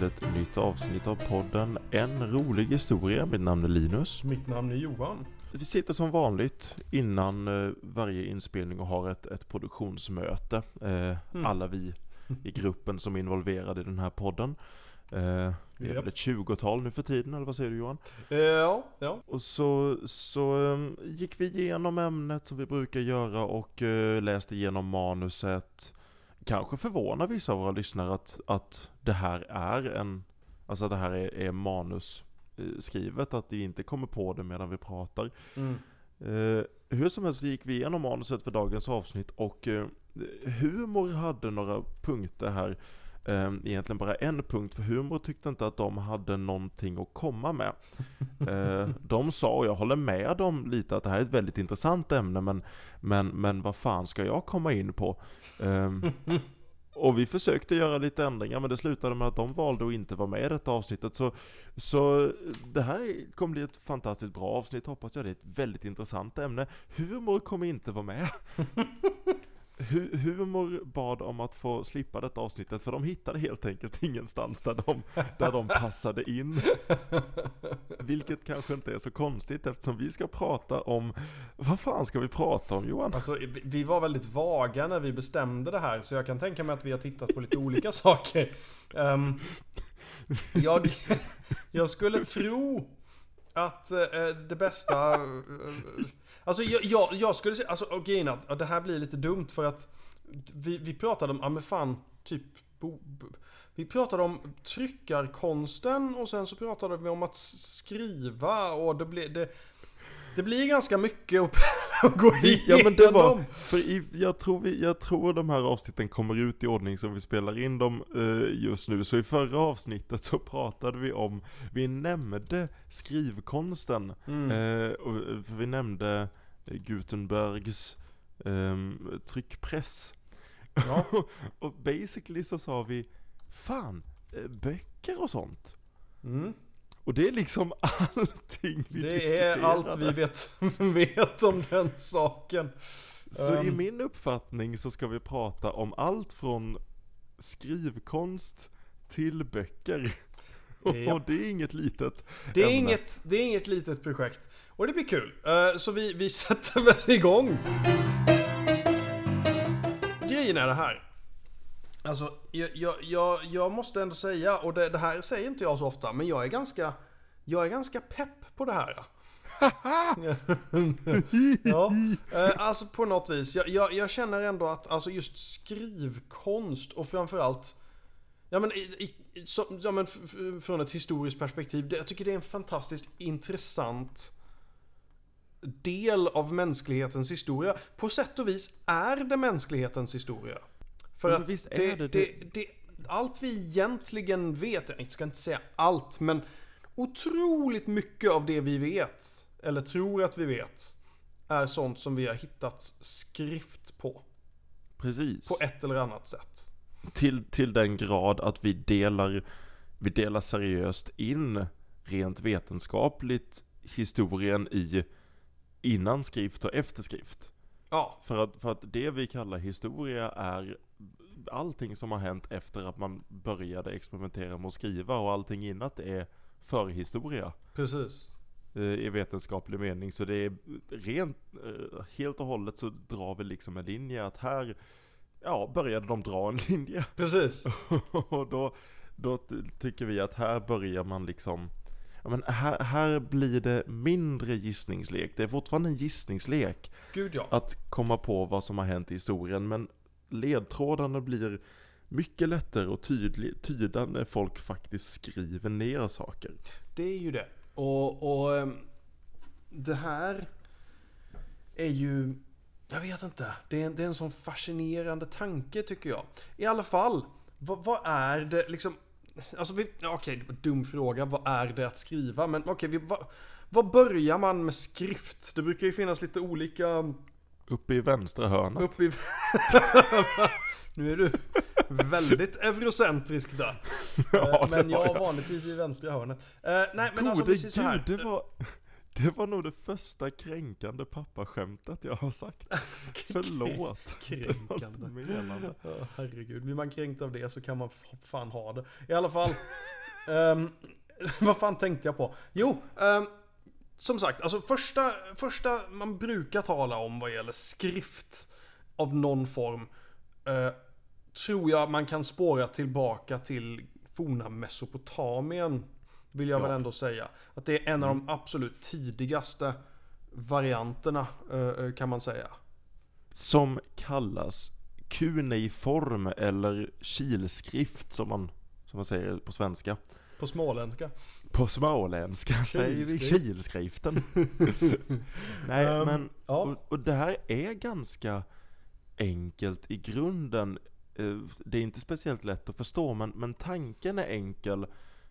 Till ett nytt avsnitt av podden En rolig historia. Mitt namn är Linus. Mitt namn är Johan. Vi sitter som vanligt innan eh, varje inspelning och har ett, ett produktionsmöte. Eh, Mm. Alla vi i gruppen som är involverade i den här podden. Eh, det är Japp. väl ett tjugotal nu för tiden, eller vad säger du Johan? Ja, ja. Och så, så eh, gick vi igenom ämnet som vi brukar göra och läste igenom manuset. Kanske förvånar vissa av våra lyssnare att, att det här är en, alltså det här är, är manus eh, att vi inte kommer på det medan vi pratar. Mm. Eh, hur som helst gick vi igenom manuset för dagens avsnitt och eh, humor hade några punkter här. Eh, egentligen bara en punkt, för humor tyckte inte att de hade någonting att komma med. Eh, de sa, och jag håller med dem lite, att det här är ett väldigt intressant ämne, men, men, men vad fan ska jag komma in på? Ehm, och vi försökte göra lite ändringar, men det slutade med att de valde att inte vara med i detta avsnittet. Så, så det här kommer bli ett fantastiskt bra avsnitt, hoppas jag. Det är ett väldigt intressant ämne. Humor kommer inte vara med. Hu- Humor bad om att få slippa detta avsnittet, för de hittade helt enkelt ingenstans där de, där de passade in. Vilket kanske inte är så konstigt eftersom vi ska prata om, vad fan ska vi prata om Johan? Alltså, vi- var väldigt vaga när vi bestämde det här, så jag kan tänka mig att vi har tittat på lite olika saker. Um, jag, jag skulle tro att eh, det bästa... Eh, alltså, jag, jag, jag skulle säga... Alltså, och grejen är att det här blir lite dumt för att vi, vi pratade om, ja men fan, typ... Bo, bo, vi pratade om tryckarkonsten och sen så pratade vi om att skriva och det blev, Det, det blir ganska mycket att, att gå igenom. Ja men det var, för i, jag, tror vi, jag tror de här avsnitten kommer ut i ordning som vi spelar in dem eh, just nu. Så i förra avsnittet så pratade vi om, vi nämnde skrivkonsten. Mm. Eh, och, eh, vi nämnde Gutenbergs ehm, tryckpress. Ja. och basically så sa vi, fan, böcker och sånt. Mm. Och det är liksom allting vi Det diskuterade. är allt vi vet, vet om den saken. Så i Ehm. min uppfattning så ska vi prata om allt från skrivkonst till böcker. Ja. Och det är inget litet Det är, ämne. inget, det är inget litet projekt. Och det blir kul. Eh, Så vi, vi sätter väl igång. Grejen är det här. Alltså, jag, jag, jag, jag måste ändå säga, och det, det här säger inte jag så ofta, men jag är ganska, jag är ganska pepp på det här. ja, eh, alltså på något vis. Jag, jag, jag känner ändå att alltså just skrivkonst och framförallt Ja men, i, i, så, ja, men från ett historiskt perspektiv, det, jag tycker det är en fantastiskt intressant del av mänsklighetens historia. På sätt och vis är det mänsklighetens historia. För men att visst det, det det, det. allt vi egentligen vet, jag ska inte säga allt, men otroligt mycket av det vi vet, eller tror att vi vet, är sånt som vi har hittat skrift på. Precis. På ett eller annat sätt. Till, till den grad att vi delar, vi delar seriöst in rent vetenskapligt historien i innan skrift och efter skrift. Ja, För att, för att det vi kallar historia är allting som har hänt efter att man började experimentera med att skriva och allting innan det är förhistoria precis. eh, i vetenskaplig mening. Så det är rent, eh, helt och hållet så drar vi liksom en linje att här, ja, började de dra en linje. Precis. och då, då ty- tycker vi att här börjar man liksom Ja, men här, här blir det mindre gissningslek. Det är fortfarande en gissningslek Gud ja. att komma på vad som har hänt i historien. Men ledtrådarna blir mycket lättare att tydlig, tyda när folk faktiskt skriver ner saker. Det är ju det. Och, och ehm, det här är ju... Jag vet inte. Det är, en- det är en sån fascinerande tanke tycker jag. I alla fall, vad, vad är det liksom... Alltså, vi, okej, var en dum fråga. Vad är det att skriva? Men okej, vi, vad, vad börjar man med skrift? Det brukar ju finnas lite olika Uppe i vänstra hörnet. Upp i... nu är du väldigt eurocentrisk där. Ja, men var jag jag. vanligtvis i vänstra hörnet. Eh, nej men Gode alltså precis så här. gud, det var... Det var nog det första kränkande pappaskämtet jag har sagt. Förlåt. Det Kränkande. menande. Ja, herregud, blir man kränkt av det så kan man fan ha det. I alla fall. ehm, vad fan tänkte jag på? Jo, ehm, som sagt, alltså första, första man brukar tala om vad gäller skrift av någon form. eh, tror jag man kan spåra tillbaka till forna Mesopotamien. Vill jag Ja. väl ändå säga. Att det är en av de absolut tidigaste varianterna eh, eh, kan man säga. Som kallas kuneiform eller kilskrift som man, som man säger på svenska. På småländska. På småländska säger vi Kilskrift. kilskriften. Nej Ehm, men, ja. och, och det här är ganska enkelt i grunden. Eh, Det är inte speciellt lätt att förstå men, men tanken är enkel.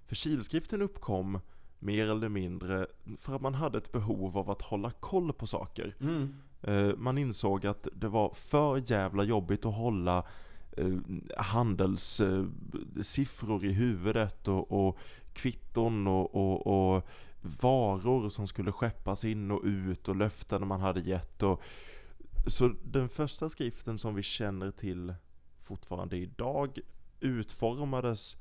För kilskriften uppkom mer eller mindre för att man hade ett behov av att hålla koll på saker. Mm. Eh, Man insåg att det var för jävla jobbigt att hålla eh, handelssiffror i huvudet och, och kvitton och, och, och varor som skulle skeppas in och ut och löften man hade gett. Och, så den första skriften som vi känner till fortfarande idag utformades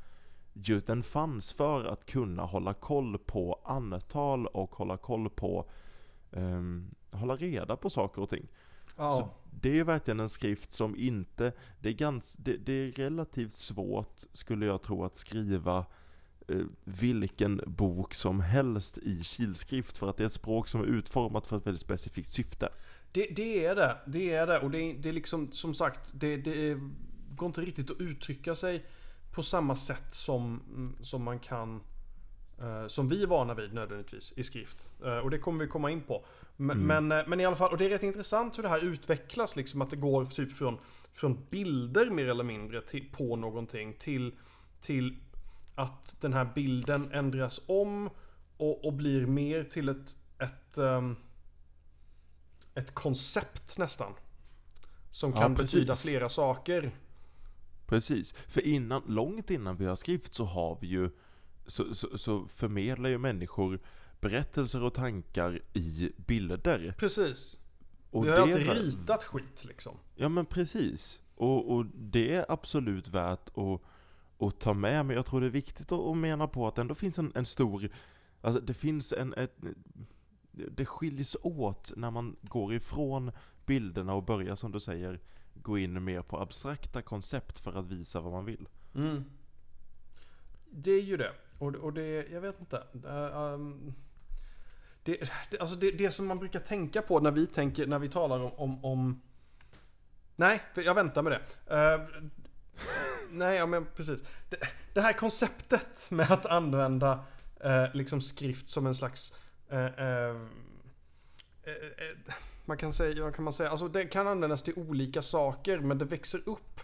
ju, den fanns för att kunna hålla koll på antal och hålla koll på ehm, hålla reda på saker och ting. Ja. Så det är ju verkligen en skrift som inte, det är, gans, det, det är relativt svårt skulle jag tro att skriva eh, vilken bok som helst i kilskrift för att det är ett språk som är utformat för ett väldigt specifikt syfte. Det, det är det. Det är det. Och det, är- det är liksom som sagt, det, det är, går inte riktigt att uttrycka sig på samma sätt som, mm, som man kan eh, som vi är vana vid nödvändigtvis i skrift. Eh, och det kommer vi komma in på. Men, men, eh, men i alla fall, och det är rätt intressant hur det här utvecklas. Liksom att det går typ från, från bilder mer eller mindre till, på någonting till, till att den här bilden ändras om och, och blir mer till ett, ett ehm, ett koncept nästan. Som Ja, kan precis. betyda flera saker. Precis, för innan, långt innan vi har skrift så har vi ju så, så, så förmedlar ju människor berättelser och tankar i bilder. Precis. Och vi har alltid var- ritat skit liksom. Ja men precis. Och, och det är absolut värt att, att ta med, men jag tror det är viktigt att, att mena på att det ändå finns en, en stor, alltså det finns en, ett, det skiljs åt när man går ifrån bilderna och börjar som du säger gå in mer på abstrakta koncept för att visa vad man vill. Mm. Det är ju det. Och, och det, jag vet inte. Det, ehm, det, det, alltså det, det som man brukar tänka på när vi tänker, när vi talar om, om, om Nej, jag väntar med det. Ehm, nej, ja men precis. Det, det här konceptet med att använda eh, liksom skrift som en slags eh, ehm, eh, eh, man kan säga, vad kan man säga, alltså det kan användas till olika saker men det växer upp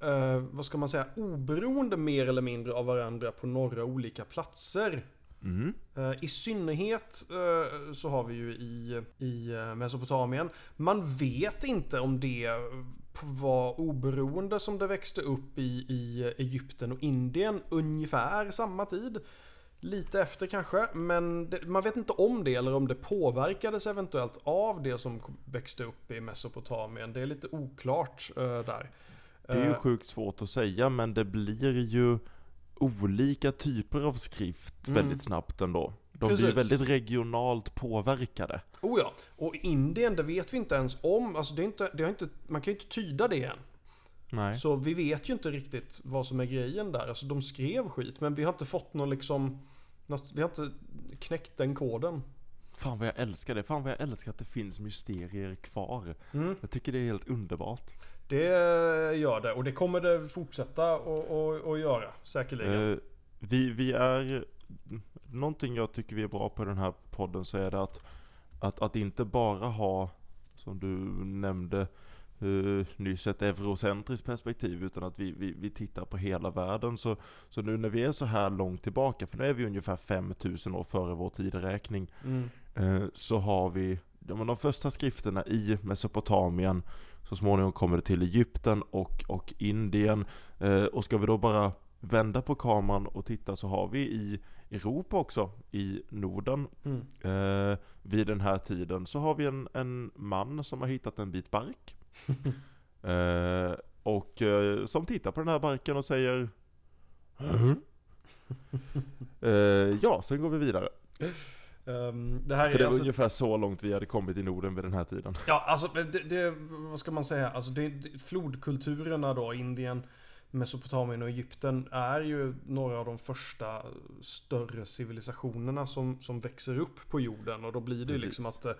eh, vad ska man säga, oberoende mer eller mindre av varandra på några olika platser. Mm. Eh, I synnerhet eh, så har vi ju i, i eh, Mesopotamien. Man vet inte om det var oberoende som det växte upp i, i Egypten och Indien ungefär samma tid. Lite efter kanske, men det, man vet inte om det eller om det påverkades eventuellt av det som växte upp i Mesopotamien. Det är lite oklart eh, där. Det är ju Eh, sjukt svårt att säga men det blir ju olika typer av skrift Mm. väldigt snabbt ändå. De Precis. blir väldigt regionalt påverkade. Oh ja, och Indien det vet vi inte ens om. Alltså det är inte, det har inte, man kan ju inte tyda det än. Nej. Så vi vet ju inte riktigt vad som är grejen där. Alltså de skrev skit men vi har inte fått någon liksom... Något, vi har inte knäckt den koden. Fan vad jag älskar det. Fan vad jag älskar att det finns mysterier kvar. Mm, Jag tycker det är helt underbart. det gör det och det kommer det fortsätta och göra säkerligen. Eh, vi, vi är... Någonting jag tycker vi är bra på i den här podden så är det att, att, att inte bara ha, som du nämnde uh, nyss, ett eurocentriskt perspektiv utan att vi, vi, vi tittar på hela världen. Så, så nu när vi är så här långt tillbaka, för nu är vi ungefär 5000 år före vår tideräkning, Mm. Eh, så har vi ja, men de första skrifterna i Mesopotamien. Så småningom kommer det till Egypten och, och Indien. Eh, och ska vi då bara vända på kameran och titta så har vi i Europa också, i Norden, Mm. eh, vid den här tiden så har vi en, en man som har hittat en bit bark. eh, och eh, som tittar på den här barken och säger eh, Ja, sen går vi vidare. Ehm, det här För är det var alltså, ungefär så långt vi hade kommit i Norden vid den här tiden. Ja, alltså det, det, vad ska man säga? Alltså det, det, flodkulturerna då, Indien, Mesopotamien och Egypten är ju några av de första större civilisationerna som, som växer upp på jorden. Och då blir det ju liksom att eh,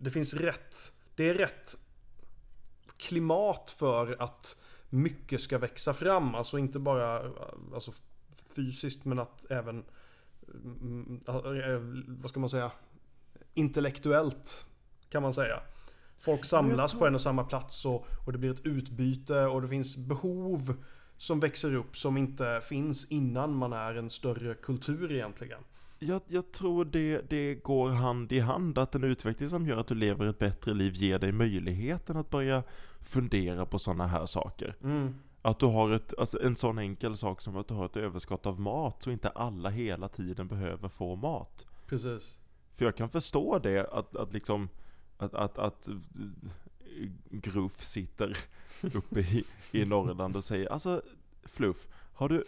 det finns rätt, det är rätt klimat för att mycket ska växa fram. Alltså inte bara alltså fysiskt men att även, mm, eh, vad ska man säga, intellektuellt kan man säga. Folk samlas på en och samma plats och, och det blir ett utbyte och det finns behov som växer upp som inte finns innan man är en större kultur egentligen. Jag, jag tror det, det går hand i hand, att en utveckling som gör att du lever ett bättre liv ger dig möjligheten att börja fundera på sådana här saker. Att du har ett, alltså en sån enkel sak som att du har ett överskott av mat, så inte alla hela tiden behöver få mat. Precis. För jag kan förstå det, att, att liksom, att, att, att eh, Gruff sitter uppe i, i Norrland och säger, alltså Fluff, har du,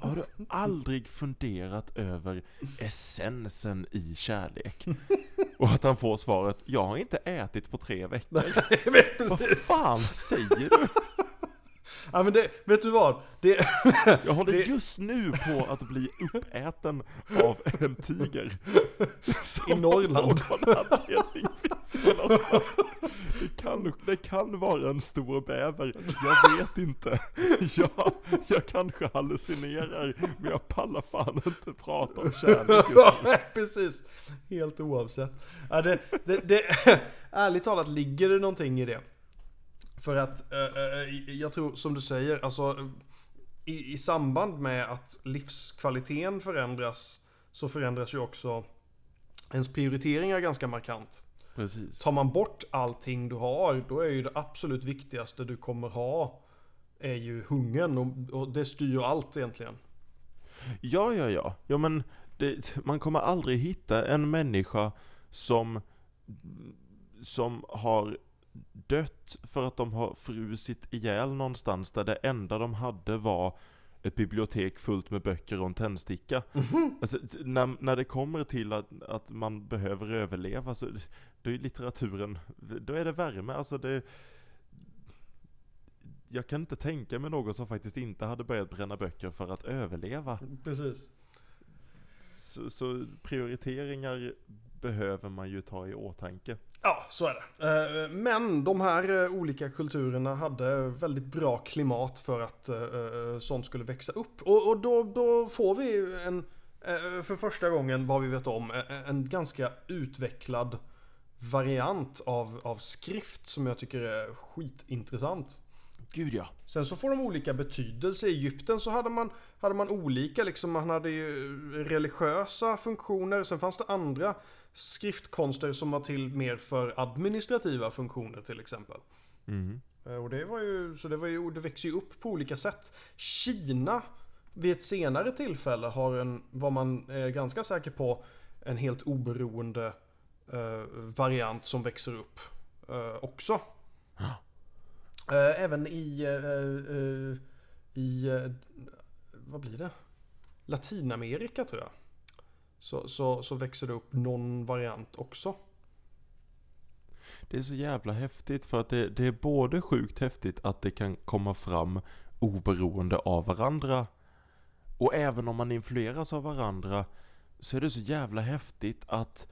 har du aldrig funderat över essensen i kärlek? Och att han får svaret, jag har inte ätit på tre veckor. Vad Precis. fan säger du? Ja men det, vet du vad? Det, Jag håller Det- just nu på att bli uppäten av en tiger. I Norrland. Det kan, det kan vara en stor bäver, jag vet inte. Jag, jag kanske hallucinerar, men jag pallar fan inte prata om kärlek. Precis. Helt oavsett. Ja, det, det, det, ärligt talat ligger det någonting i det. För att, eh, eh, jag tror som du säger, alltså i, i samband med att livskvaliteten förändras så förändras ju också ens prioriteringar ganska markant. Precis. Tar man bort allting du har, då är ju det absolut viktigaste du kommer ha är ju hungern och, och det styr ju allt egentligen. Ja, ja, ja. Ja, men det, man kommer aldrig hitta en människa som, som har dött för att de har frusit ihjäl någonstans där det enda de hade var ett bibliotek fullt med böcker och en tändsticka. Alltså, när, när det kommer till att, att man behöver överleva så då är litteraturen, då är det värme. Alltså det, jag kan inte tänka mig någon som faktiskt inte hade börjat bränna böcker för att överleva. Precis. Så, så prioriteringar behöver man ju ta i åtanke. Ja, så är det. Eh, Men de här eh, olika kulturerna hade väldigt bra klimat för att eh, sånt skulle växa upp. Och, då, då får vi en, för första gången vad vi vet om, en ganska utvecklad variant av, av skrift som jag tycker är skitintressant. Gud ja. Sen så får de olika betydelse. I Egypten så hade man, hade man olika, liksom man hade ju religiösa funktioner. Sen fanns det andra skriftkonster som var till mer för administrativa funktioner till exempel. Mm. Eh, Och det var ju, så det var ju, det växer ju upp på olika sätt. Kina vid ett senare tillfälle har en, vad man är ganska säker på, en helt oberoende variant som växer upp eh, också. Eh, även i, eh, eh, i, eh, vad blir det? Latinamerika tror jag. Så, så, så växer det upp någon variant också. Det är så jävla häftigt för att det, det är både sjukt häftigt att det kan komma fram oberoende av varandra och även om man influeras av varandra så är det så jävla häftigt att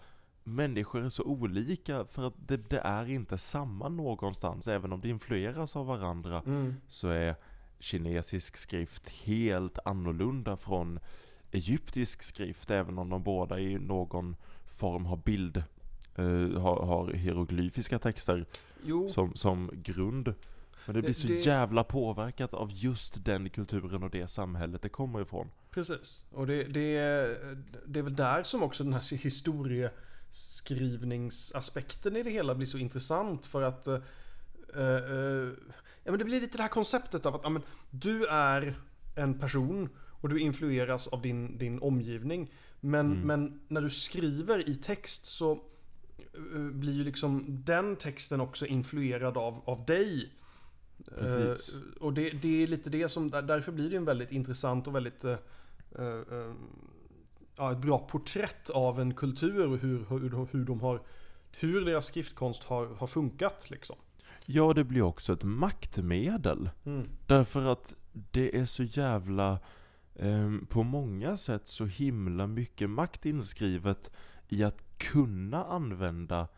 människor är så olika för att det, det är inte samma någonstans även om det influeras av varandra så är kinesisk skrift helt annorlunda från egyptisk skrift även om de båda i någon form har bild eh, har, har hieroglyfiska texter Jo, som, som grund. Men det blir så Det- jävla påverkat av just den kulturen och det samhället det kommer ifrån. Precis. Och det, det, det är väl där som också den här historieskrivningsaspekten i det hela blir så intressant för att eh, eh, ja, men det blir lite det här konceptet av att ja, men, du är en person och du influeras av din, din omgivning. Men, Mm. men när du skriver i text så eh, blir ju liksom den texten också influerad av, av dig. Precis. Eh, och det, det är lite det som, där- därför blir det en väldigt intressant och väldigt eh, eh, eh, ja, ett bra porträtt av en kultur och hur, hur, hur de har hur deras skriftkonst har, har funkat liksom. Ja, det blir också ett maktmedel. Mm. Därför att det är så jävla, ehm, på många sätt så himla mycket makt inskrivet i att kunna använda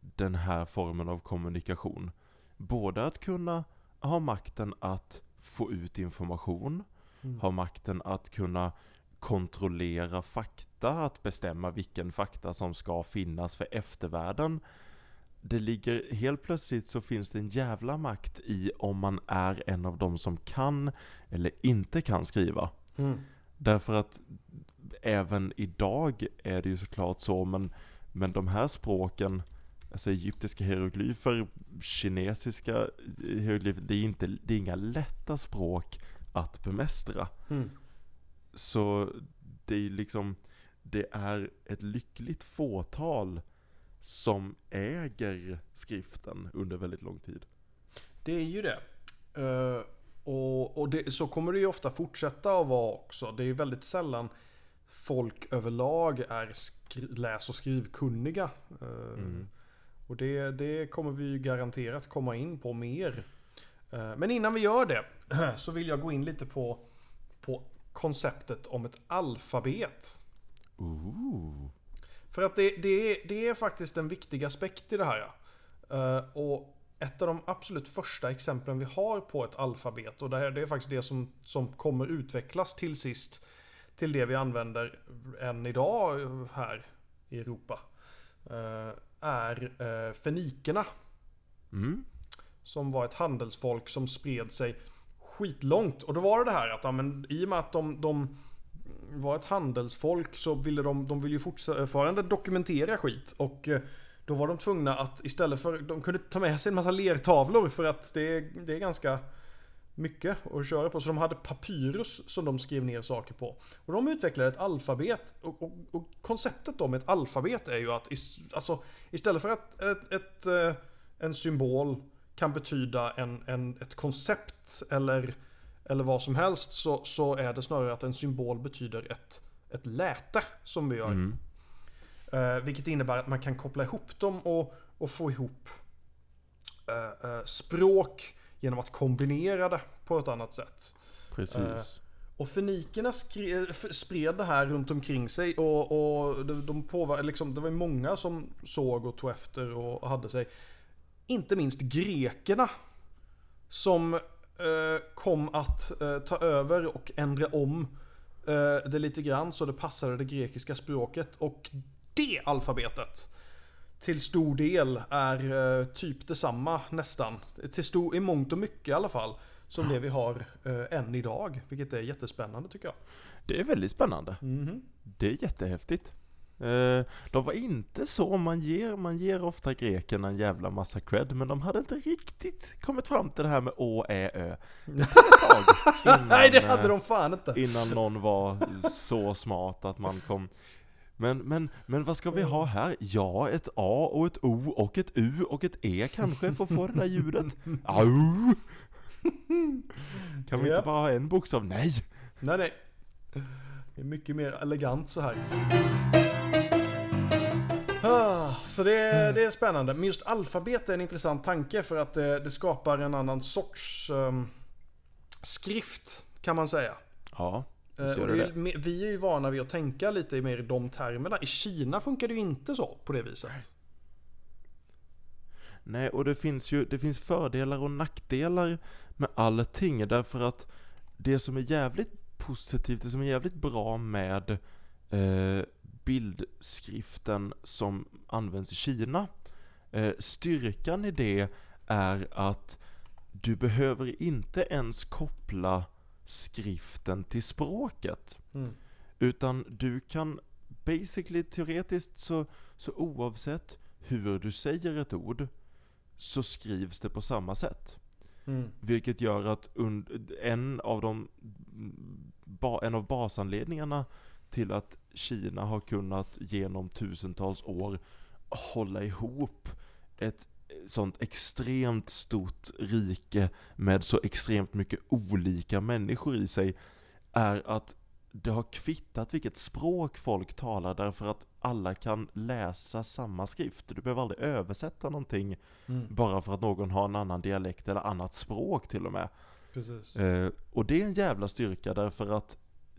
den här formen av kommunikation. Både att kunna ha makten att få ut information, Mm. ha makten att kunna kontrollera fakta, att bestämma vilken fakta som ska finnas för eftervärlden. Det ligger, helt plötsligt så finns det en jävla makt i om man är en av dem som kan eller inte kan skriva. Mm. Därför att även idag är det ju såklart så, men, men de här språken, alltså egyptiska hieroglyfer, kinesiska hieroglyfer, det är, inte, det är inga lätta språk att bemästra. Mm. Så det är liksom, det är ett lyckligt fåtal som äger skriften under väldigt lång tid. Det är ju det. Eh, och och det, så kommer det ju ofta fortsätta att vara också. Det är väldigt sällan folk överlag är läs och skrivkunniga. Eh, Mm. Och det, det kommer vi ju garanterat komma in på mer. Eh, Men innan vi gör det så vill jag gå in lite på konceptet om ett alfabet. Ooh. För att det, det, är, det är faktiskt en viktig aspekt i det här. Eh, och ett av de absolut första exemplen vi har på ett alfabet, och det, här, det är faktiskt det som, som kommer utvecklas till sist till det vi använder än idag här i Europa, eh, är eh, fenikerna. Mm. Som var ett handelsfolk som spred sig skitlångt. Och då var det det här att ja, men, i och med att de, de var ett handelsfolk så ville de, de ville ju fortfarande dokumentera skit. Och eh, då var de tvungna att istället för, de kunde ta med sig en massa lertavlor för att det, är- det är ganska mycket att köra på. Så de hade papyrus som de skrev ner saker på. Och de utvecklade ett alfabet. Och, och, och konceptet då med ett alfabet är ju att is, alltså, istället för att ett, ett, eh, en symbol kan betyda en, en, ett koncept eller, eller vad som helst så, så är det snarare att en symbol betyder ett, ett läte som vi gör. Mm. Eh, vilket innebär att man kan koppla ihop dem och, och få ihop eh, eh, språk genom att kombinera det på ett annat sätt. Precis. Och fenikerna f- spred det här runt omkring sig och, och de, de påvar- liksom, det var många som såg och tog efter och hade sig. Inte minst grekerna. Som eh, kom att eh, ta över och ändra om eh, det lite grann så det passade det grekiska språket. Och det alfabetet till stor del är typ detsamma nästan. Till stor, i mångt och mycket i alla fall. Som det vi har än idag. Vilket är jättespännande tycker jag. Det är väldigt spännande. Mhm. Det är jättehäftigt. Eh, de var inte så, man ger, man ger ofta grekerna en jävla massa cred, men de hade inte riktigt kommit fram till det här med å, ä, ö. Det innan, Nej det eh, hade de fan inte. innan någon var så smart att man kom men, men, men vad ska vi ha här? Ja, ett A och ett O och ett U och ett E kanske för att få det där ljudet. Au! Kan vi inte bara ha en bokstav? Nej! Nej nej. Det är mycket mer elegant så här. Så det, det är spännande. Men just alfabet är en intressant tanke för att det, det skapar en annan sorts ehm, skrift kan man säga. Ja, Eh, visst gör och det det me- vi är ju vana vid att tänka lite mer i de termerna. I Kina funkar det ju inte så på det viset. Nej, och det finns ju det finns fördelar och nackdelar med allting därför att det som är jävligt positivt, det som är jävligt bra med eh, bildskriften som används i Kina, eh, styrkan i det är att du behöver inte ens koppla skriften till språket. Mm. Utan du kan basically, teoretiskt så, så oavsett hur du säger ett ord så skrivs det på samma sätt. Mm. Vilket gör att en av de en av basanledningarna till att Kina har kunnat genom tusentals år hålla ihop ett sånt extremt stort rike med så extremt mycket olika människor i sig är att det har kvittat vilket språk folk talar därför att alla kan läsa samma skrift. Du behöver aldrig översätta någonting Mm. bara för att någon har en annan dialekt eller annat språk till och med. Eh, och det är en jävla styrka därför att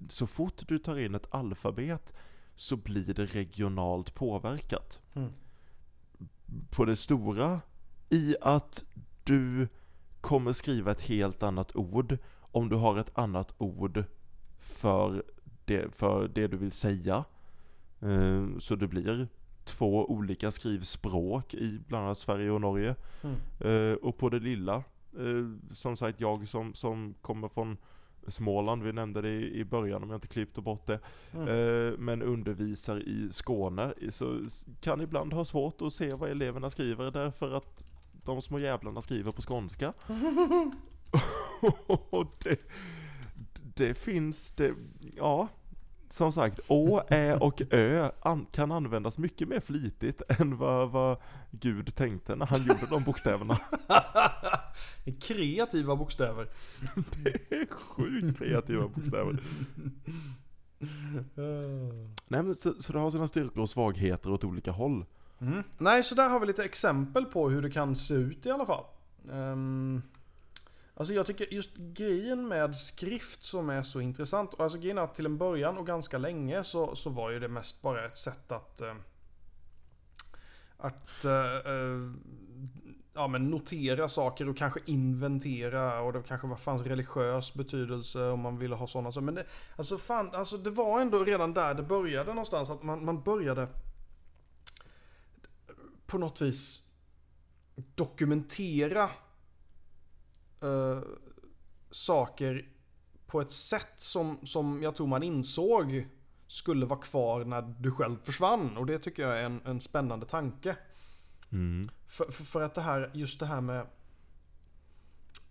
så fort du tar in ett alfabet så blir det regionalt påverkat. Mm. På det stora i att du kommer skriva ett helt annat ord om du har ett annat ord för det, för det du vill säga. Eh, så det blir två olika skrivspråk i bland annat Sverige och Norge. Mm. Eh, och på det lilla, eh, som sagt jag som, som kommer från Småland, vi nämnde det i, början om jag inte klippte bort det. Mm. Eh, men undervisar i Skåne, så kan ibland ha svårt att se vad eleverna skriver därför att de små jävlarna skriver på skånska. det, det finns, det, ja, som sagt, Å, Ä och Ö an, kan användas mycket mer flitigt än vad, vad Gud tänkte när han gjorde de bokstäverna. Kreativa bokstäver. Det är sjukt kreativa bokstäver. Nej men så, så det har sina styrkor och svagheter åt olika håll. Mm. Nej, så där har vi lite exempel på hur det kan se ut i alla fall. Um, alltså jag tycker just grejen med skrift som är så intressant. och Alltså grejen är att till en början och ganska länge så, så var ju det mest bara ett sätt att eh, att eh, eh, ja, men notera saker och kanske inventera och det kanske var- fanns religiös betydelse om man ville ha sådana. saker. Men det, alltså, fan, alltså det var ändå redan där det började någonstans att man, man började på något vis dokumentera eh, saker på ett sätt som, som jag tror man insåg skulle vara kvar när du själv försvann. Och det tycker jag är en, en spännande tanke. Mm. För, för, för att det här, just det här med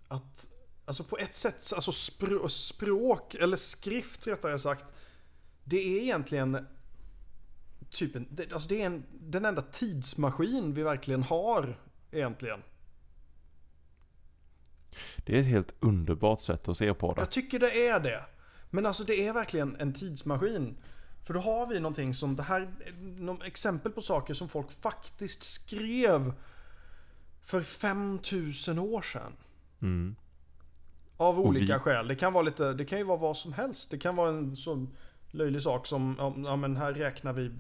att, alltså på ett sätt, alltså spr språk, eller skrift rättare sagt, det är egentligen typ en, det, alltså det är en, den enda tidsmaskin vi verkligen har egentligen. Det är ett helt underbart sätt att se på det. Jag tycker det är det. Men alltså det är verkligen en tidsmaskin. För då har vi någonting som, det här exempel på saker som folk faktiskt skrev för 5000 år sedan. Mm. Av olika vi- skäl. Det kan, vara lite, det kan ju vara vad som helst. Det kan vara en sån löjlig sak som, ja men här räknar vi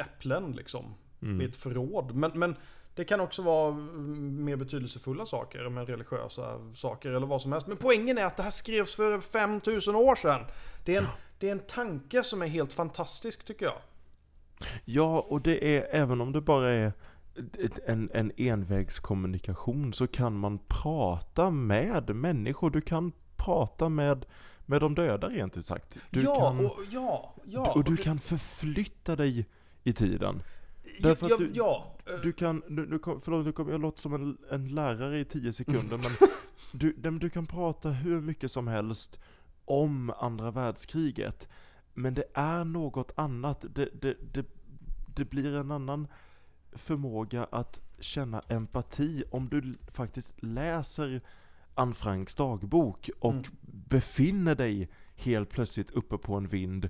äpplen liksom. Mm. Med ett förråd. Men, men det kan också vara mm, mer betydelsefulla saker, med religiösa saker eller vad som helst. Men poängen är att det här skrevs för över 5000 år sedan. Det är en, det är en tanke som är helt fantastisk tycker jag. Ja, och det är, även om det bara är en, en envägskommunikation så kan man prata med människor. Du kan prata med, med de döda rent ut sagt. Du ja, kan, och, ja, ja. och du kan förflytta dig i tiden. ja, därför att ja, du- ja, Du kan, nu, nu kom, förlåt nu kommer jag låta som en, en lärare i tio sekunder men du, du kan prata hur mycket som helst om andra världskriget. Men det är något annat. Det, det, det, det blir en annan förmåga att känna empati om du faktiskt läser Anne Franks dagbok och Mm. befinner dig helt plötsligt uppe på en vind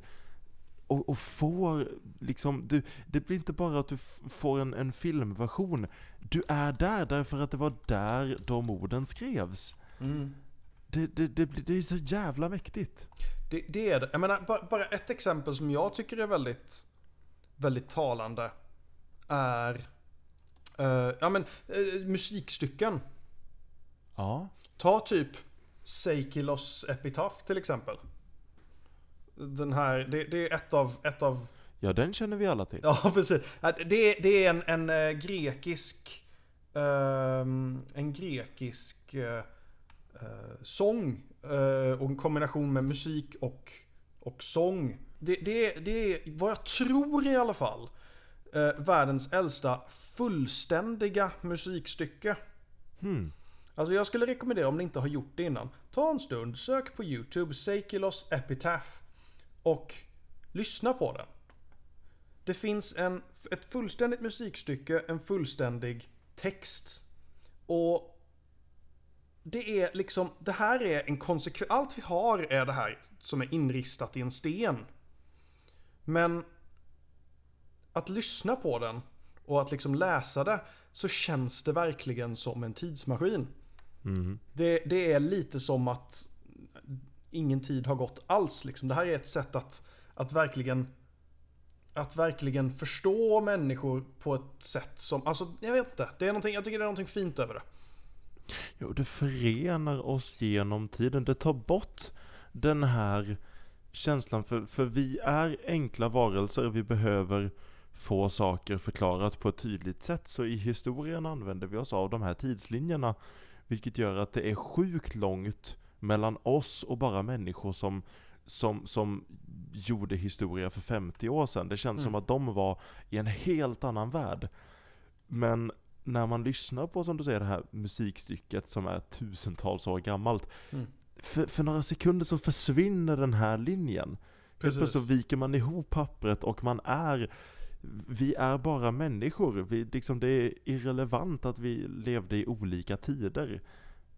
och, och får liksom, du, det blir inte bara att du får en, en filmversion. Du är där därför att det var där de orden skrevs. mm. Det, det, det, det är så jävla mäktigt. Det, det är det. Jag menar, bara, bara ett exempel som jag tycker är väldigt, väldigt talande är eh, ja, men, eh, musikstycken. Ja. Ta typ Seikilos Epitaph till exempel. Den här, det, det är ett av, ett av Ja, den känner vi alla till. Ja, precis. Det är, det är en, en eh, grekisk ehm, En grekisk eh, eh, sång och en kombination med musik och, och sång. Det, det, det är vad jag tror i alla fall världens äldsta fullständiga musikstycke. Hmm. Alltså jag skulle rekommendera om ni inte har gjort det innan. Ta en stund, sök på YouTube, Seikilos Epitaph. Och lyssna på den. Det finns en, ett fullständigt musikstycke, en fullständig text. Och det är liksom, det här är en konsekvens, allt vi har är det här som är inristat i en sten. Men att lyssna på den och att liksom läsa det så känns det verkligen som en tidsmaskin. Mm. Det, det är lite som att ingen tid har gått alls. Liksom. Det här är ett sätt att, att verkligen att verkligen förstå människor på ett sätt som, alltså jag vet inte. Det är någonting, jag tycker det är någonting fint över det. Jo, det förenar oss genom tiden. Det tar bort den här känslan, för, för vi är enkla varelser, vi behöver få saker förklarat på ett tydligt sätt. Så i historien använder vi oss av de här tidslinjerna, vilket gör att det är sjukt långt mellan oss och bara människor som, som, som gjorde historia för 50 år sedan. Det känns Mm. som att de var i en helt annan värld. Men när man lyssnar på, som du säger, det här musikstycket som är tusentals år gammalt. Mm. För, för några sekunder så försvinner den här linjen. Plötsligt så viker man ihop pappret och man är vi är bara människor. Vi, liksom, det är irrelevant att vi levde i olika tider.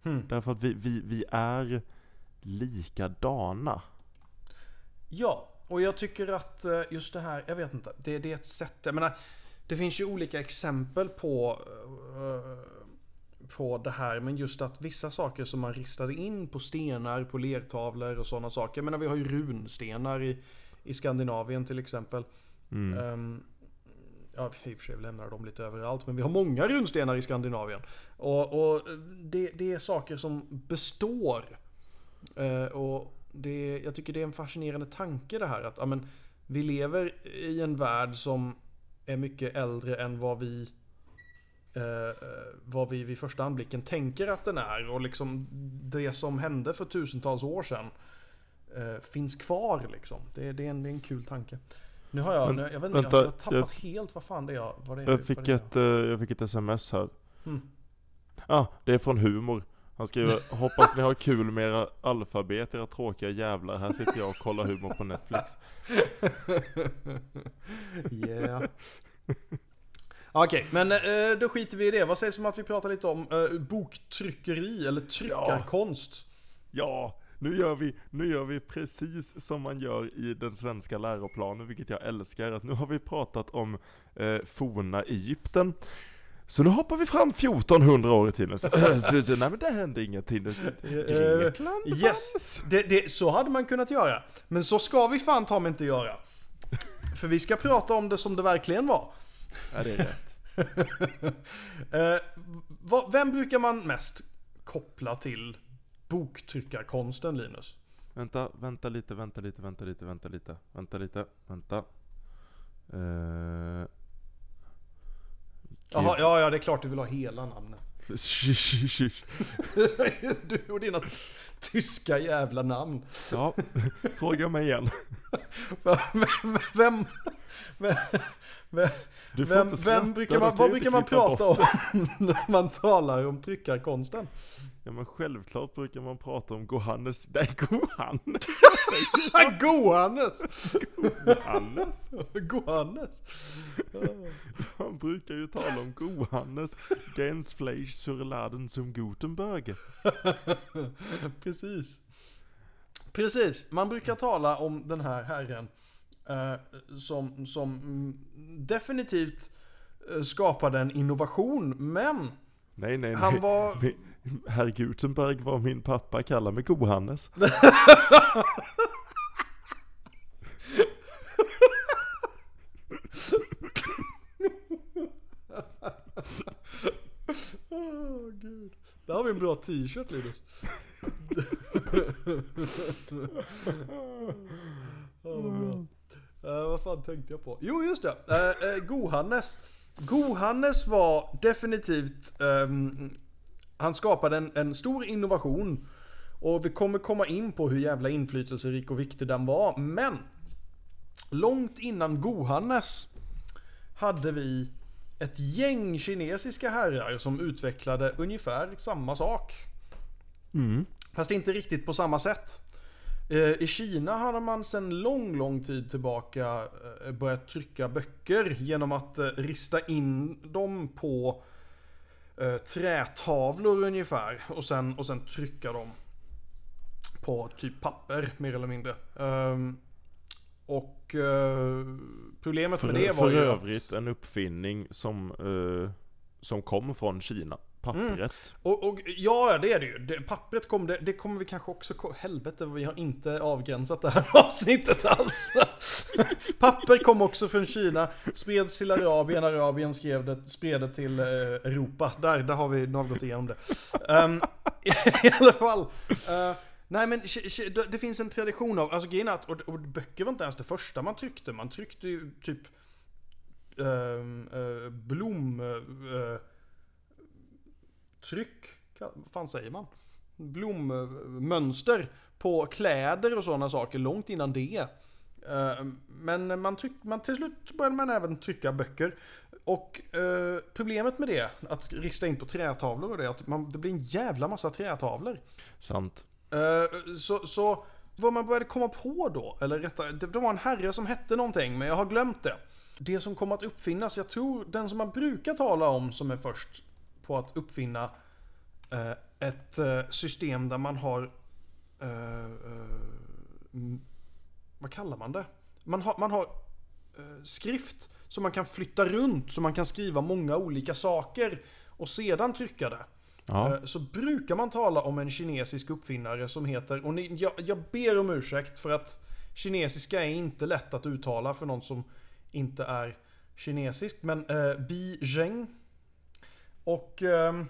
Hmm. Därför att vi, vi, vi är likadana. Ja, och jag tycker att eh, just det här, jag vet inte, det, det är ett sätt, jag menar, det finns ju olika exempel på, eh, på det här, men just att vissa saker som man ristade in på stenar, på lertavlor och sådana saker, jag menar vi har ju runstenar i, i Skandinavien till exempel. Mm. Ehm, ja, i och för sig vi lämnar dem lite överallt, men vi har många runstenar i Skandinavien. Och, och det, det är saker som består. Eh, och det, jag tycker det är en fascinerande tanke det här att amen, vi lever i en värld som är mycket äldre än vad vi eh, eh, vad vi vid första anblicken tänker att den är. Och liksom det som hände för tusentals år sedan eh, finns kvar liksom. Det, det, är en, det är en kul tanke. Nu har jag, Men, nu, jag vet inte, vänta, jag, jag har tappat jag- helt vad fan det är. Vad det är Jag vad fick, det är. ett, eh, jag fick ett sms här. Mm. ah, det är från Humor. Han skriver Hoppas ni har kul med era alfabet, era tråkiga jävlar. Här sitter jag och kollar humor på Netflix. Yeah. Okej, men eh, då skiter vi i det. Vad sägs om att vi pratar lite om eh, boktryckeri eller tryckarkonst? Ja, nu gör, vi, nu gör vi precis som man gör i den svenska läroplanen, vilket jag älskar. Att nu har vi pratat om eh, forna Egypten. Så nu hoppar vi fram 1400 år i tiden. Så, nej men det hände ingenting. Grekland Eh, yes, fanns. det, det, så hade man kunnat göra. Men så ska vi fan ta mig inte göra. För vi ska prata om det som det verkligen var. Ja, det är rätt. Eh, vad, vem brukar man mest koppla till boktryckarkonsten, Linus? Vänta, vänta lite, vänta lite, vänta lite, vänta lite, vänta lite, vänta. Uh, Jaha, ja, ja, det är klart du vill ha hela namnet. Du och dina tyska jävla namn. Ja, fråga mig igen. Vem... Vem... Vem, vem, vem brukar man, vad brukar man prata om när man talar om tryckarkonsten? Ja men självklart brukar man prata om Gohannes, nej Gohannes, Gohannes! Gohannes. Gohannes! Man brukar ju tala om Gohannes, Gensfleisch sur Laden zum Gutenberg. Precis. Precis, man brukar tala om den här herren eh, som, som mm, definitivt eh, skapade en innovation, men Nej nej nej. han var... Herr Gutenberg var min pappa, kallar mig Go-Hannes. gud. Där har vi en bra t-shirt Linus. oh, vad bra. Eh, vad fan tänkte jag på? Jo just det, uh, uh, Gohannes. Gohannes var definitivt, um, han skapade en, en stor innovation. Och vi kommer komma in på hur jävla inflytelserik och viktig den var. Men långt innan Gohannes hade vi ett gäng kinesiska herrar som utvecklade ungefär samma sak. Mm. Fast inte riktigt på samma sätt. Eh, I Kina hade man sedan lång, lång tid tillbaka eh, börjat trycka böcker genom att eh, rista in dem på eh, trätavlor ungefär och sen, och sen trycka dem på typ papper mer eller mindre. Ehm, och eh, problemet För, med det var för ju övrigt att... en uppfinning som, eh, som kom från Kina. Pappret. Mm. Och, och ja, det är det ju. Det, pappret kom, det, det kommer vi kanske också... Helvete, vi har inte avgränsat det här avsnittet alls. Papper kom också från Kina, spreds till Arabien, Arabien skrev det, spred det till eh, Europa. Där, där har vi, nu har vi gått igenom det. Um, I alla fall. Uh, nej men det, finns en tradition av, alltså grejen är att, och, och böcker var inte ens det första man tryckte. Man tryckte ju typ ehm, eh, blom... eh, eh tryck, vad fan säger man? Blommönster på kläder och sådana saker långt innan det. Eh, Men man tryck, man, till slut började man även trycka böcker. Och eh, problemet med det, att rista in på trätavlor och det, att man, det blir en jävla massa trätavlor. Sant. Eh, så, så vad man började komma på då, eller rättare, det, det var en herre som hette någonting, men jag har glömt det. Det som kom att uppfinnas, jag tror den som man brukar tala om som är först på att uppfinna eh, ett eh, system där man har... Eh, vad kallar man det? Man har, man har skrift som man kan flytta runt, så man kan skriva många olika saker och sedan trycka det. Ja. Så brukar man tala om en kinesisk uppfinnare som heter, och ni, jag, jag ber om ursäkt för att kinesiska är inte lätt att uttala för någon som inte är kinesisk, men eh, Bi Zheng. Och ehm,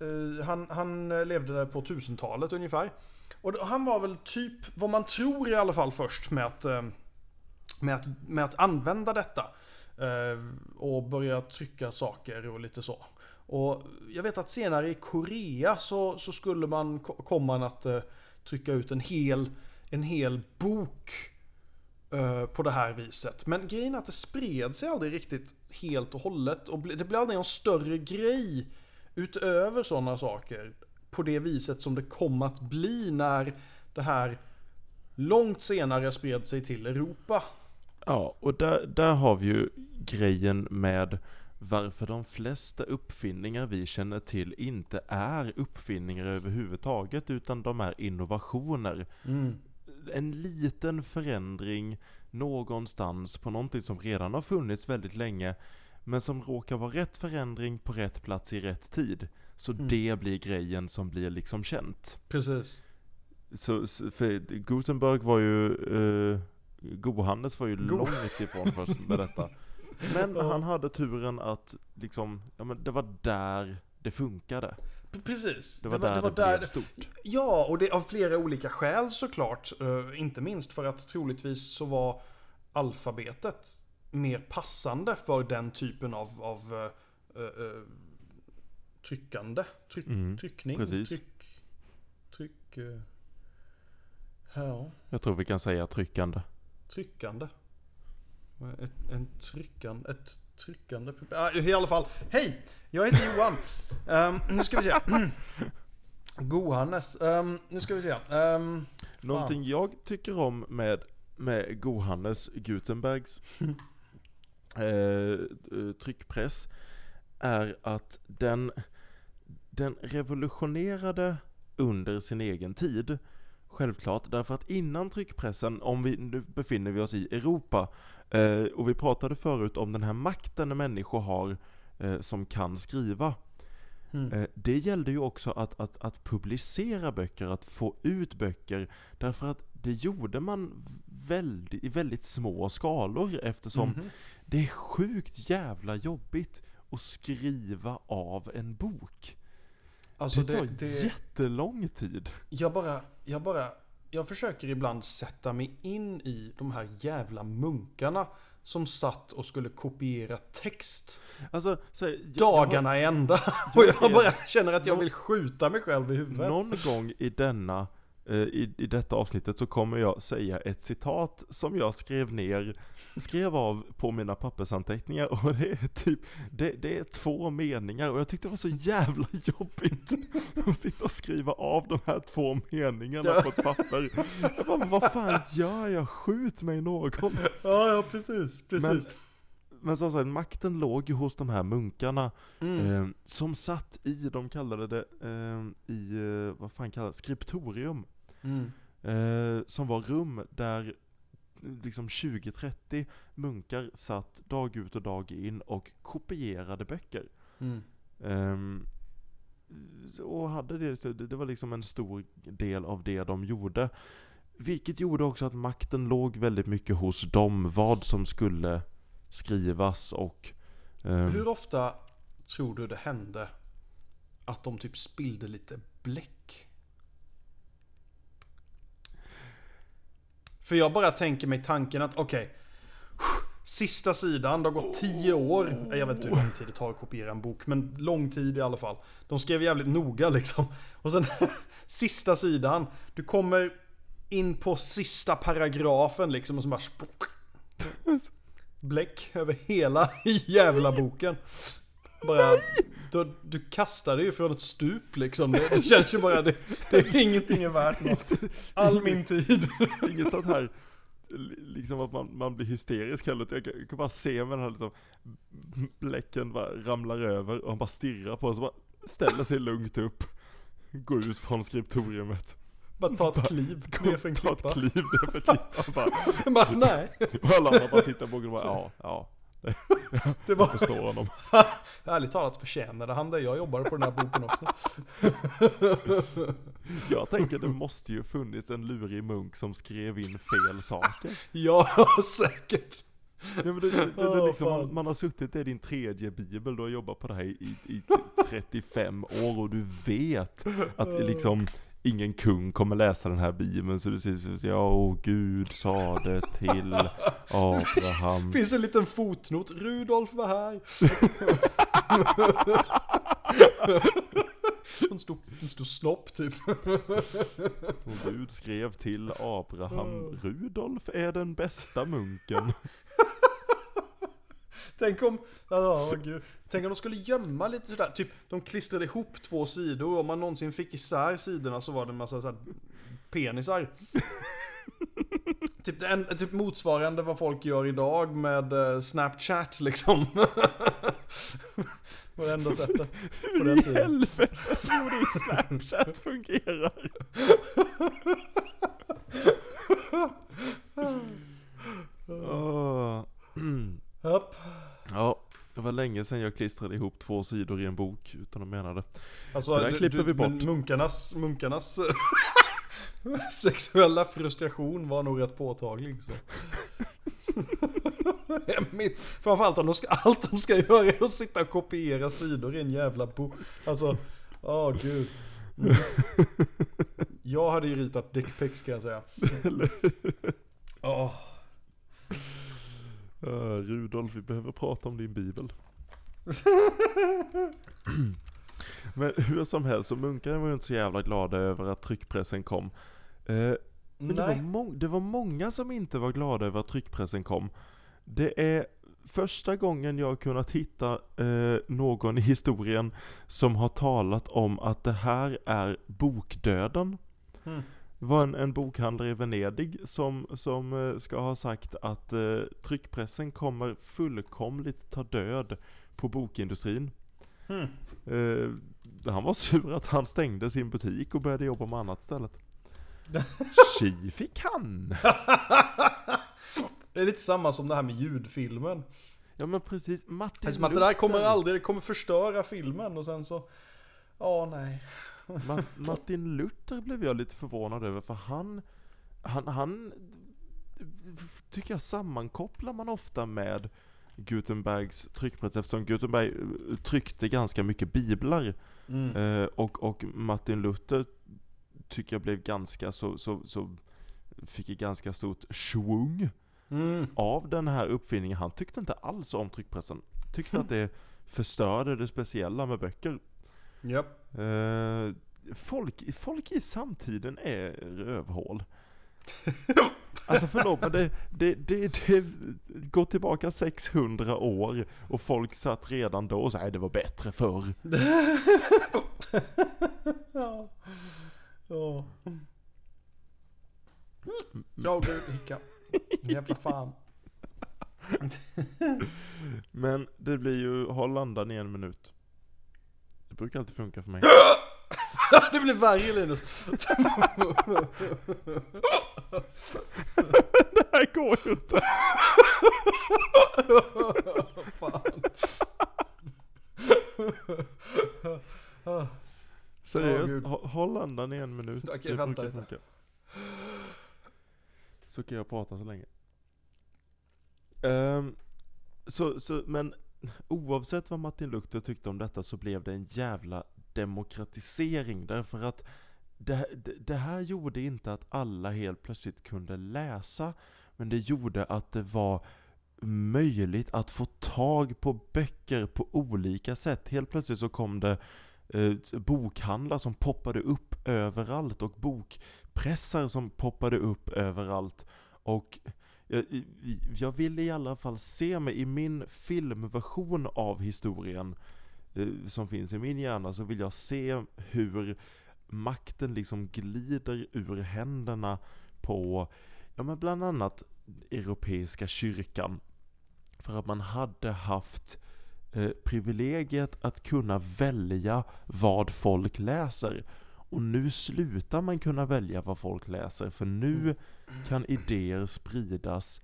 eh, han, han levde där på 1000-talet ungefär. Och han var väl typ vad man tror i alla fall först med att, ehm, med att, med att använda detta. Eh, och börja trycka saker och lite så. Och jag vet att senare i Korea så, så skulle man kom komma man att eh, trycka ut en hel, en hel bok eh, på det här viset. Men grejen är att det spred sig aldrig riktigt helt och hållet. Och det blev aldrig någon större grej utöver sådana saker. På det viset som det kom att bli när det här långt senare spred sig till Europa. Ja, och där, där har vi ju grejen med varför de flesta uppfinningar vi känner till inte är uppfinningar överhuvudtaget, utan de är innovationer. En liten förändring någonstans på någonting som redan har funnits väldigt länge, men som råkar vara rätt förändring på rätt plats i rätt tid. Så det blir grejen som blir liksom känt. Precis. Så, för Gutenberg var ju, uh, Gohannes var ju Go- långt ifrån först med detta. Men han hade turen att liksom, ja men det var där det funkade. Precis. Det var, där det, blev stort. Ja, och det av flera olika skäl såklart. Uh, inte minst för att troligtvis så var alfabetet mer passande för den typen av, av eh, eh, tryckande. Tryck, Mm, tryckning. precis. Tryck. Tryck. ja, Jag tror vi kan säga tryckande. tryckande. Ett, en tryckande, ett tryckande. Ah, I alla fall, hej! Jag heter Johan. Ehm, nu ska vi se. Gohannes. Um, nu ska vi se. Um, Någonting jag tycker om med, med Gohannes Gutenbergs eh, eh, tryckpress är att den, den revolutionerade under sin egen tid. Självklart, därför att innan tryckpressen, om vi nu befinner vi oss i Europa, eh, och vi pratade förut om den här makten människor har eh, som kan skriva. Mm. Eh, Det gällde ju också att, att, att publicera böcker, att få ut böcker. Därför att det gjorde man väldigt, i väldigt små skalor eftersom Mhm. det är sjukt jävla jobbigt att skriva av en bok. Alltså det tar det, det, jättelång tid. jag bara, jag bara, jag försöker ibland sätta mig in i de här jävla munkarna som satt och skulle kopiera text Alltså, så, jag, dagarna i ända. Och jag bara känner att jag vill skjuta mig själv i har, huvudet. någon gång i denna i, i detta avsnittet så kommer jag säga ett citat som jag skrev ner, skrev av på mina pappersanteckningar och det är typ, det, det är två meningar och jag tyckte det var så jävla jobbigt att sitta och skriva av de här två meningarna på ett papper. Jag bara, vad fan gör jag? Skjut mig någon! Ja, ja precis, precis. Men som sagt, makten låg ju hos de här munkarna Mm. eh, som satt i, de kallade det, eh, i, eh, vad fan kallas skriptorium. Mm. Eh, som var rum där liksom 20-30 munkar satt dag ut och dag in och kopierade böcker. Mm. Ehm, och hade det, det var liksom en stor del av det de gjorde. Vilket gjorde också att makten låg väldigt mycket hos dem, vad som skulle skrivas och... ehm, Hur ofta tror du det hände att de typ spillde lite bläck? För jag bara tänker mig tanken att okej. sista sidan, det har gått tio år. Jag vet inte hur lång tid det tar att kopiera en bok, men lång tid i alla fall. De skrev jävligt noga liksom. Och sen sista sidan, du kommer in på sista paragrafen liksom och så bara bläck över hela jävla boken. Bara, du, du kastar dig ju från ett stup liksom. Det, det känns ju bara, det, det är ingenting är värt något. All min tid. Inget sånt här, li- liksom att man, man blir hysterisk heller. Jag kan, jag kan bara se med den här liksom, bläcken bara ramlar över och han bara stirrar på oss och bara ställer sig lugnt upp. Går ut från skriptoriumet. Bara ta ett kliv ner för en Ta ett klippa. kliv ner för klippan bara. Bara, nej. Och alla andra bara tittar på och bara ja, ja. Det var, Jag förstår honom. ärligt talat förtjänade han det. Jag jobbade på den här boken också. Jag tänker det måste ju funnits en lurig munk som skrev in fel saker. Ja, säkert. Ja, det, det, det, Åh, liksom, man, man har suttit, det är din tredje bibel, du har jobbat på det här i, i 35 år och du vet att liksom ingen kung kommer läsa den här bibeln så säger så, ja, åh Gud sa det till Abraham. Finns en liten fotnot. Rudolf var här. En stor, en stor snopp typ. Och Gud skrev till Abraham, Rudolf är den bästa munken. Tänk om, ja, åh, gud. Tänk om de skulle gömma lite sådär, typ de klistrade ihop två sidor och om man någonsin fick isär sidorna så var det en massa såhär penisar. typ, en, typ motsvarande vad folk gör idag med eh, Snapchat liksom. Var det enda sättet på Hur den i tiden. helvete tror du Snapchat fungerar? Åh. Mm. Japp. Ja, det var länge sedan jag klistrade ihop två sidor i en bok utan att mena det. Alltså, Det där du- klipper du- vi bort. men Munkarnas, munkarnas sexuella frustration var nog rätt påtaglig. Så. Mitt- Framförallt om de ska, allt de ska göra är att sitta och kopiera sidor i en jävla bok. Alltså, åh gud. Mm. Jag hade ju ritat dickpics ska jag säga. Åh. Uh, Rudolf, vi behöver prata om din bibel. Men hur som helst, så munkarna var ju inte så jävla glada över att tryckpressen kom. Eh, Men det var, det var många som inte var glada över att tryckpressen kom. Det är första gången jag har kunnat hitta eh, någon i historien som har talat om att det här är bokdöden. Mm. Det var en, en bokhandlare i Venedig som, som eh, ska ha sagt att eh, tryckpressen kommer fullkomligt ta död på bokindustrin. Mm. Eh, han var sur att han stängde sin butik och började jobba med annat istället. Tji fick han! Det är lite samma som det här med ljudfilmen. Ja men precis, Martin Det är som att det där kommer aldrig, det kommer förstöra filmen och sen så... Ja, nej. Ma- Martin Luther blev jag lite förvånad över för han, han, han tycker jag sammankopplar man ofta med Gutenbergs tryckpress eftersom Gutenberg eh, tryckte ganska mycket biblar Mm. eh, och, och Martin Luther tycker jag blev ganska så, så, så fick ett ganska stort schwung Mm. av den här uppfinningen. Han tyckte inte alls om tryckpressen. Tyckte att det förstörde det speciella med böcker. Japp. Eh, folk, folk i samtiden är rövhål. Alltså förlåt men det, det, det, det går tillbaka 600 år och folk satt redan då och sa det var bättre förr. ja. Ja. Ja, gud, hicka. Jävla fan. Men det blir ju håll andan i en minut. Det brukar alltid funka för mig. det blir värre Linus. det här går ju inte. fan. Seriöst, oh, håll andan i en minut. Okej, okay, vänta lite. Funka. Så kan jag prata så länge. Um, så, så, men oavsett vad Martin Luther tyckte om detta så blev det en jävla demokratisering därför att det, det, det, här gjorde inte att alla helt plötsligt kunde läsa men det gjorde att det var möjligt att få tag på böcker på olika sätt. Helt plötsligt så kom det eh, bokhandlar som poppade upp överallt och bokpressar som poppade upp överallt. Och eh, jag, jag ville i alla fall se mig i min filmversion av historien eh, Eh, som finns i min hjärna så vill jag se hur makten liksom glider ur händerna på, ja men bland annat Europeiska kyrkan. För att man hade haft eh, privilegiet att kunna välja vad folk läser. Och nu slutar man kunna välja vad folk läser, för nu kan idéer spridas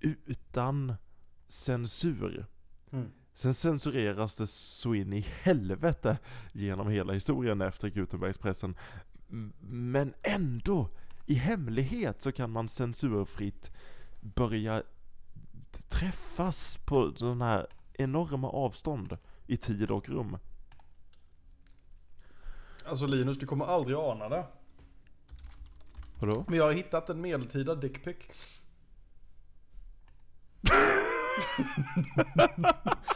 utan censur. Mm. Sen censureras det så in i helvete genom hela historien efter Gutenbergspressen. Men ändå, i hemlighet så kan man censurfritt börja träffas på sådana här enorma avstånd i tid och rum. Alltså Linus, du kommer aldrig ana det. Vadå? Men jag har hittat en medeltida dickpic.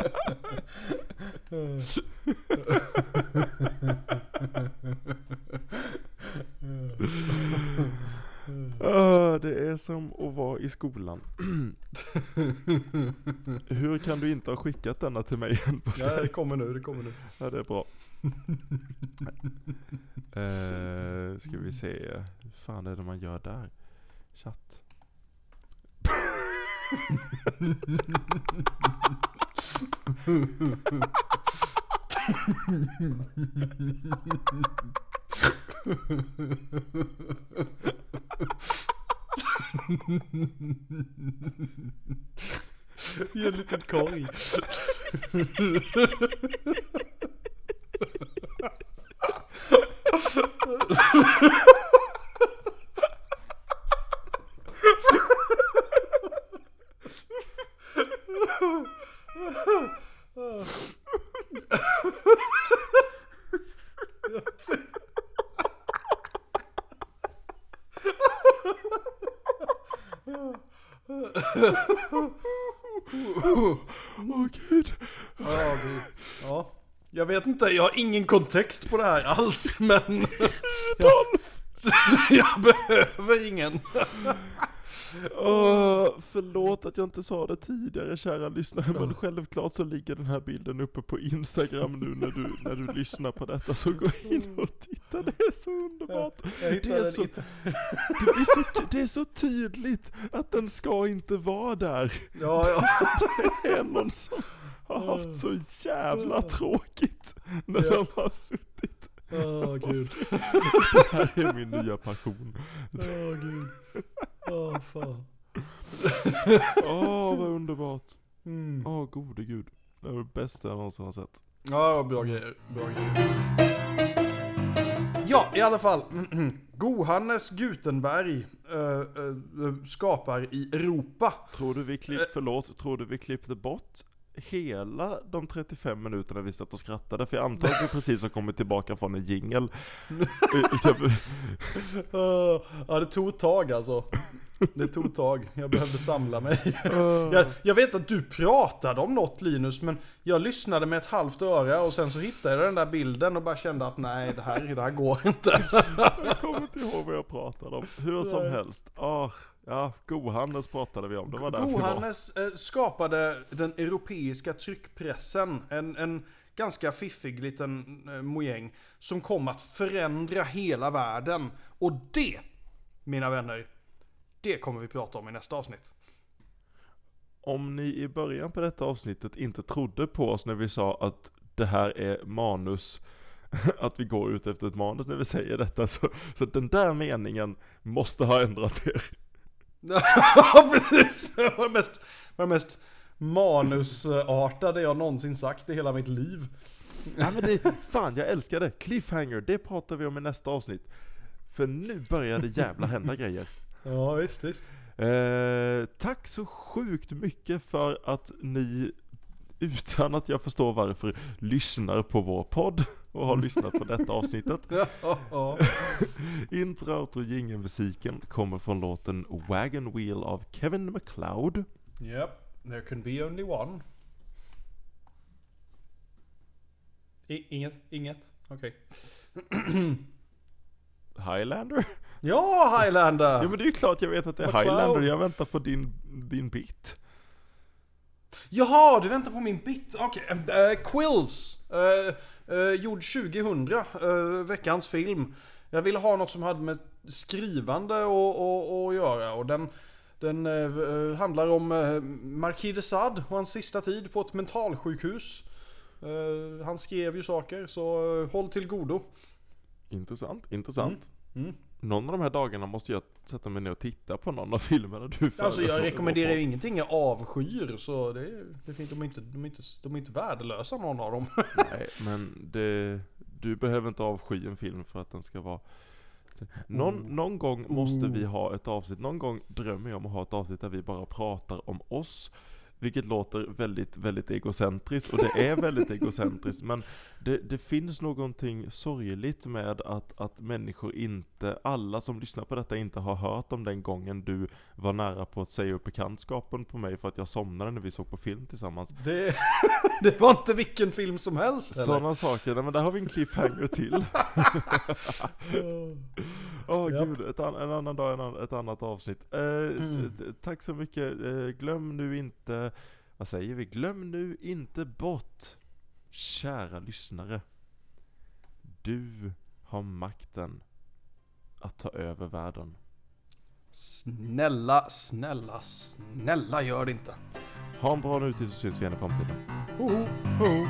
i skolan. Hur kan du inte ha skickat denna till mig än på Ja, det kommer nu, det kommer nu. Ja, det är bra. uh, ska vi se, hur fan är det man gör där? Chatt. Ge en liten korg. jag har ingen kontext på det här alls, men... Dolph! jag behöver ingen. Oh, förlåt att jag inte sa det tidigare kära lyssnare, men självklart så ligger den här bilden uppe på Instagram nu när du, när du lyssnar på detta, så gå in och titta, det är så underbart. Det är så, det, är så, det är så tydligt att den ska inte vara där. Ja, ja. Det är någon som har haft så jävla tråkigt när ja. de har suttit. Åh oh, gud. Det här är min nya passion. Åh oh, gud. Åh oh, fan. Åh oh, vad underbart. Åh mm. oh, gode gud. Det var det bästa jag någonsin har sett. Ja, bra grejer. Bra grejer. Ja, i alla fall. Gohannes Gutenberg äh, äh, skapar i Europa. Tror du vi klipp, förlåt, tror du vi klippte bort hela de 35 minuterna vi satt och skrattade, för jag antar att vi precis har kommit tillbaka från en jingel. Ja, det tog ett tag alltså. Det tog ett tag. Jag behövde samla mig. Jag, jag vet att du pratade om något Linus, men jag lyssnade med ett halvt öra och sen så hittade jag den där bilden och bara kände att nej, det här, det här går inte. Jag kommer inte ihåg vad jag pratade om. Hur som helst. Ah, ja, Gohannes pratade vi om. Det var därför vi var. Gohannes eh, skapade den europeiska tryckpressen. En, en ganska fiffig liten eh, mojäng som kom att förändra hela världen. Och det, mina vänner, det kommer vi prata om i nästa avsnitt. Om ni i början på detta avsnittet inte trodde på oss när vi sa att det här är manus, att vi går ut efter ett manus när vi säger detta, så, så den där meningen måste ha ändrat er. Ja, precis! Det var det mest, var det mest manusartade jag någonsin sagt i hela mitt liv. Ja men det, fan jag älskar det. Cliffhanger, det pratar vi om i nästa avsnitt. För nu börjar det jävla hända grejer. Ja, visst, visst. Eh, tack så sjukt mycket för att ni, utan att jag förstår varför, lyssnar på vår podd och har lyssnat på detta avsnittet. Intro, outro, jingelmusiken kommer från låten Wagon Wheel av Kevin MacLeod. Yep, there can be only one. I, inget, inget, okej. Highlander? Ja, Highlander! Ja men det är ju klart jag vet att det är MacLeod. Highlander, jag väntar på din, din bit. Jaha, du väntar på min bit. Okej, eh, Quills. Uh, uh, gjord 2000, eh, veckans film. Jag ville ha något som hade med skrivande och, och, och att göra. Och den, den eh, handlar om uh, Marquis de Sade och hans sista tid på ett mentalsjukhus. Eh, han skrev ju saker, så eh, håll till godo. Intressant, intressant. Mm. Någon av de här dagarna måste jag sätta mig ner och titta på någon av filmerna du Alltså föreslår jag i vår rekommenderar ju ingenting jag avskyr, så det, är- det finns, de, är inte, de, är inte, de är inte värdelösa någon av dem. Nej, men det, du behöver inte avsky en film för att den ska vara någon, Oh. någon gång måste vi ha ett avsnitt, någon gång drömmer jag om att ha ett avsnitt där vi bara pratar om oss Vilket låter väldigt, väldigt egocentriskt och det är väldigt egocentriskt men det, det finns någonting sorgligt med att, att människor inte, alla som lyssnar på detta inte har hört om den gången du var nära på att säga upp bekantskapen på mig för att jag somnade när vi såg på film tillsammans Det, det var inte vilken film som helst eller? Sådana saker, nej men där har vi en cliffhanger till. Åh Japp. gud, ett an, en annan dag, en annan, ett annat avsnitt. Eh, Mm. tack så mycket, eh, glöm nu inte, vad säger vi? Glöm nu inte bort, kära lyssnare. Du har makten att ta över världen. Snälla, snälla, snälla gör det inte. Ha en bra nutid så syns vi igen i framtiden. Hoho. Ho!